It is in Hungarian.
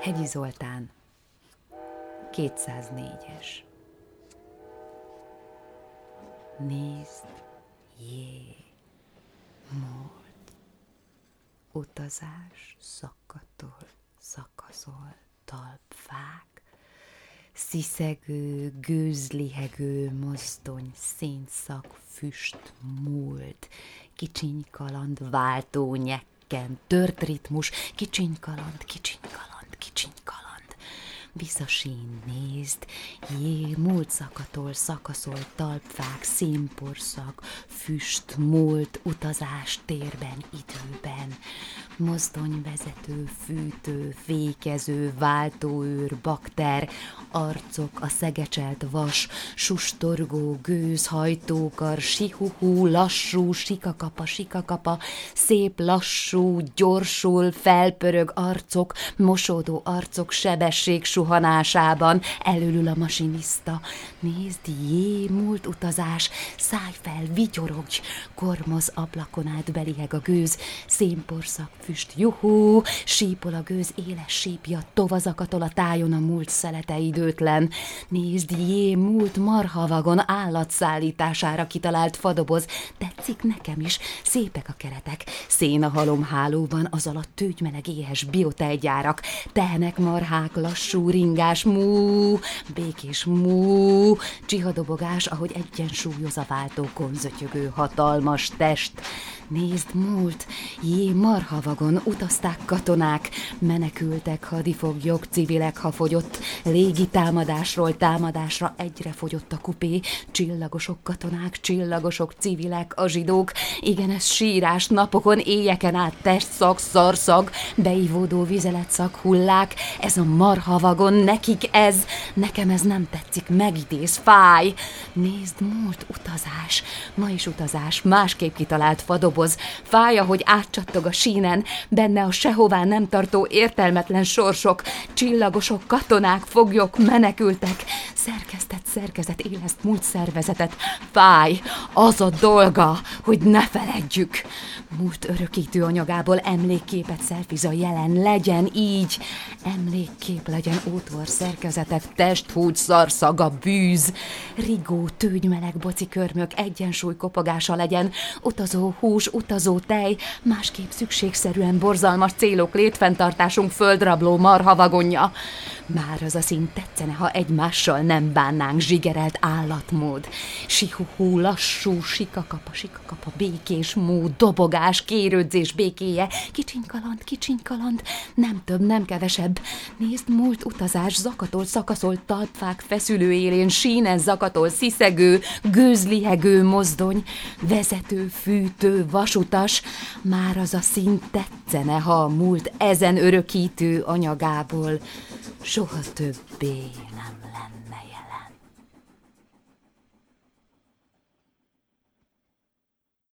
Hegyi Zoltán, 204-es. Nézd, jé, múlt, utazás, szakatol, szakaszol, talpfák, sziszegő, gőzlihegő mozdony, szénszak, füst, múlt, kicsiny kaland, váltó nyekken, tört ritmus, kicsiny kaland, kicsiny kaland. Visszasín, nézd, jé, múlt szakatol, szakaszol, talpfák, színporszak, füst, múlt, utazás térben, időben, mozdonyvezető, fűtő, fékező, váltóőr, bakter, arcok, a szegecselt vas, sustorgó, gőz, hajtókar, sihuhú, lassú, sikakapa, sikakapa, szép, lassú, gyorsul, felpörög arcok, mosódó arcok, sebesség suhanásában, előlül a masiniszta. Nézd, jé, múlt utazás, szállj fel, vigyorogj, kormoz ablakon át beliheg a gőz, szénporszak, füst, juhú, sípol a gőz, éles sípja, tovazakatol a tájon a múlt szelete időtlen. Nézd, jé, múlt marhavagon állatszállítására kitalált fadoboz, tetszik nekem is, szépek a keretek, szén a halomhálóban, az alatt tűgymeleg éhes biotejgyárak, tehenek marhák, lassú ringás, mú, békés mú, csihadobogás, ahogy egyensúlyoz a váltókon zötyögő hatalmas test. Nézd, múlt, jé, marhavagon utazták katonák, menekültek hadifoglyok, civilek, ha fogyott, légi támadásról támadásra egyre fogyott a kupé, csillagosok katonák, csillagosok civilek, a zsidók, igen, ez sírás napokon, éjeken át testszag, szarszag, beivódó vizeletszag, hullák, ez a marhavagon, nekik ez, nekem ez nem tetszik, megidéz, fáj. Nézd, múlt utazás, ma is utazás, másképp kitalált fadob doboz, fája, hogy átcsattog a sínen, benne a sehová nem tartó értelmetlen sorsok, csillagosok, katonák, foglyok, menekültek, szerkesztett szerkezet éleszt múlt szervezetet, fáj, az a dolga, hogy ne feledjük. Múlt örökítő anyagából emlékképet szerfiz a jelen, legyen így, emlékkép legyen ótvar szerkezetet, testhúgy, szarszaga, bűz, rigó, tőgymeleg, boci körmök, egyensúly kopogása legyen, utazó hús, utazó tej, másképp szükségszerűen borzalmas célok létfenntartásunk földrabló marhavagonja. Már az a szín tetszene, ha egymással nem bánnánk zsigerelt állatmód. Sihuhú, lassú, sikakapa, sikakapa, békés mód, dobogás, kérődzés békéje, kicsiny kaland, kicsiny kaland, nem több, nem kevesebb. Nézd, múlt utazás, zakatol, szakaszol, talpfák feszülő élén, sínen zakatol, sziszegő, gőzlihegő mozdony, vezető, fűtő, vasutas, már az a szín tetszene, ha a múlt ezen örökítő anyagából soha többé nem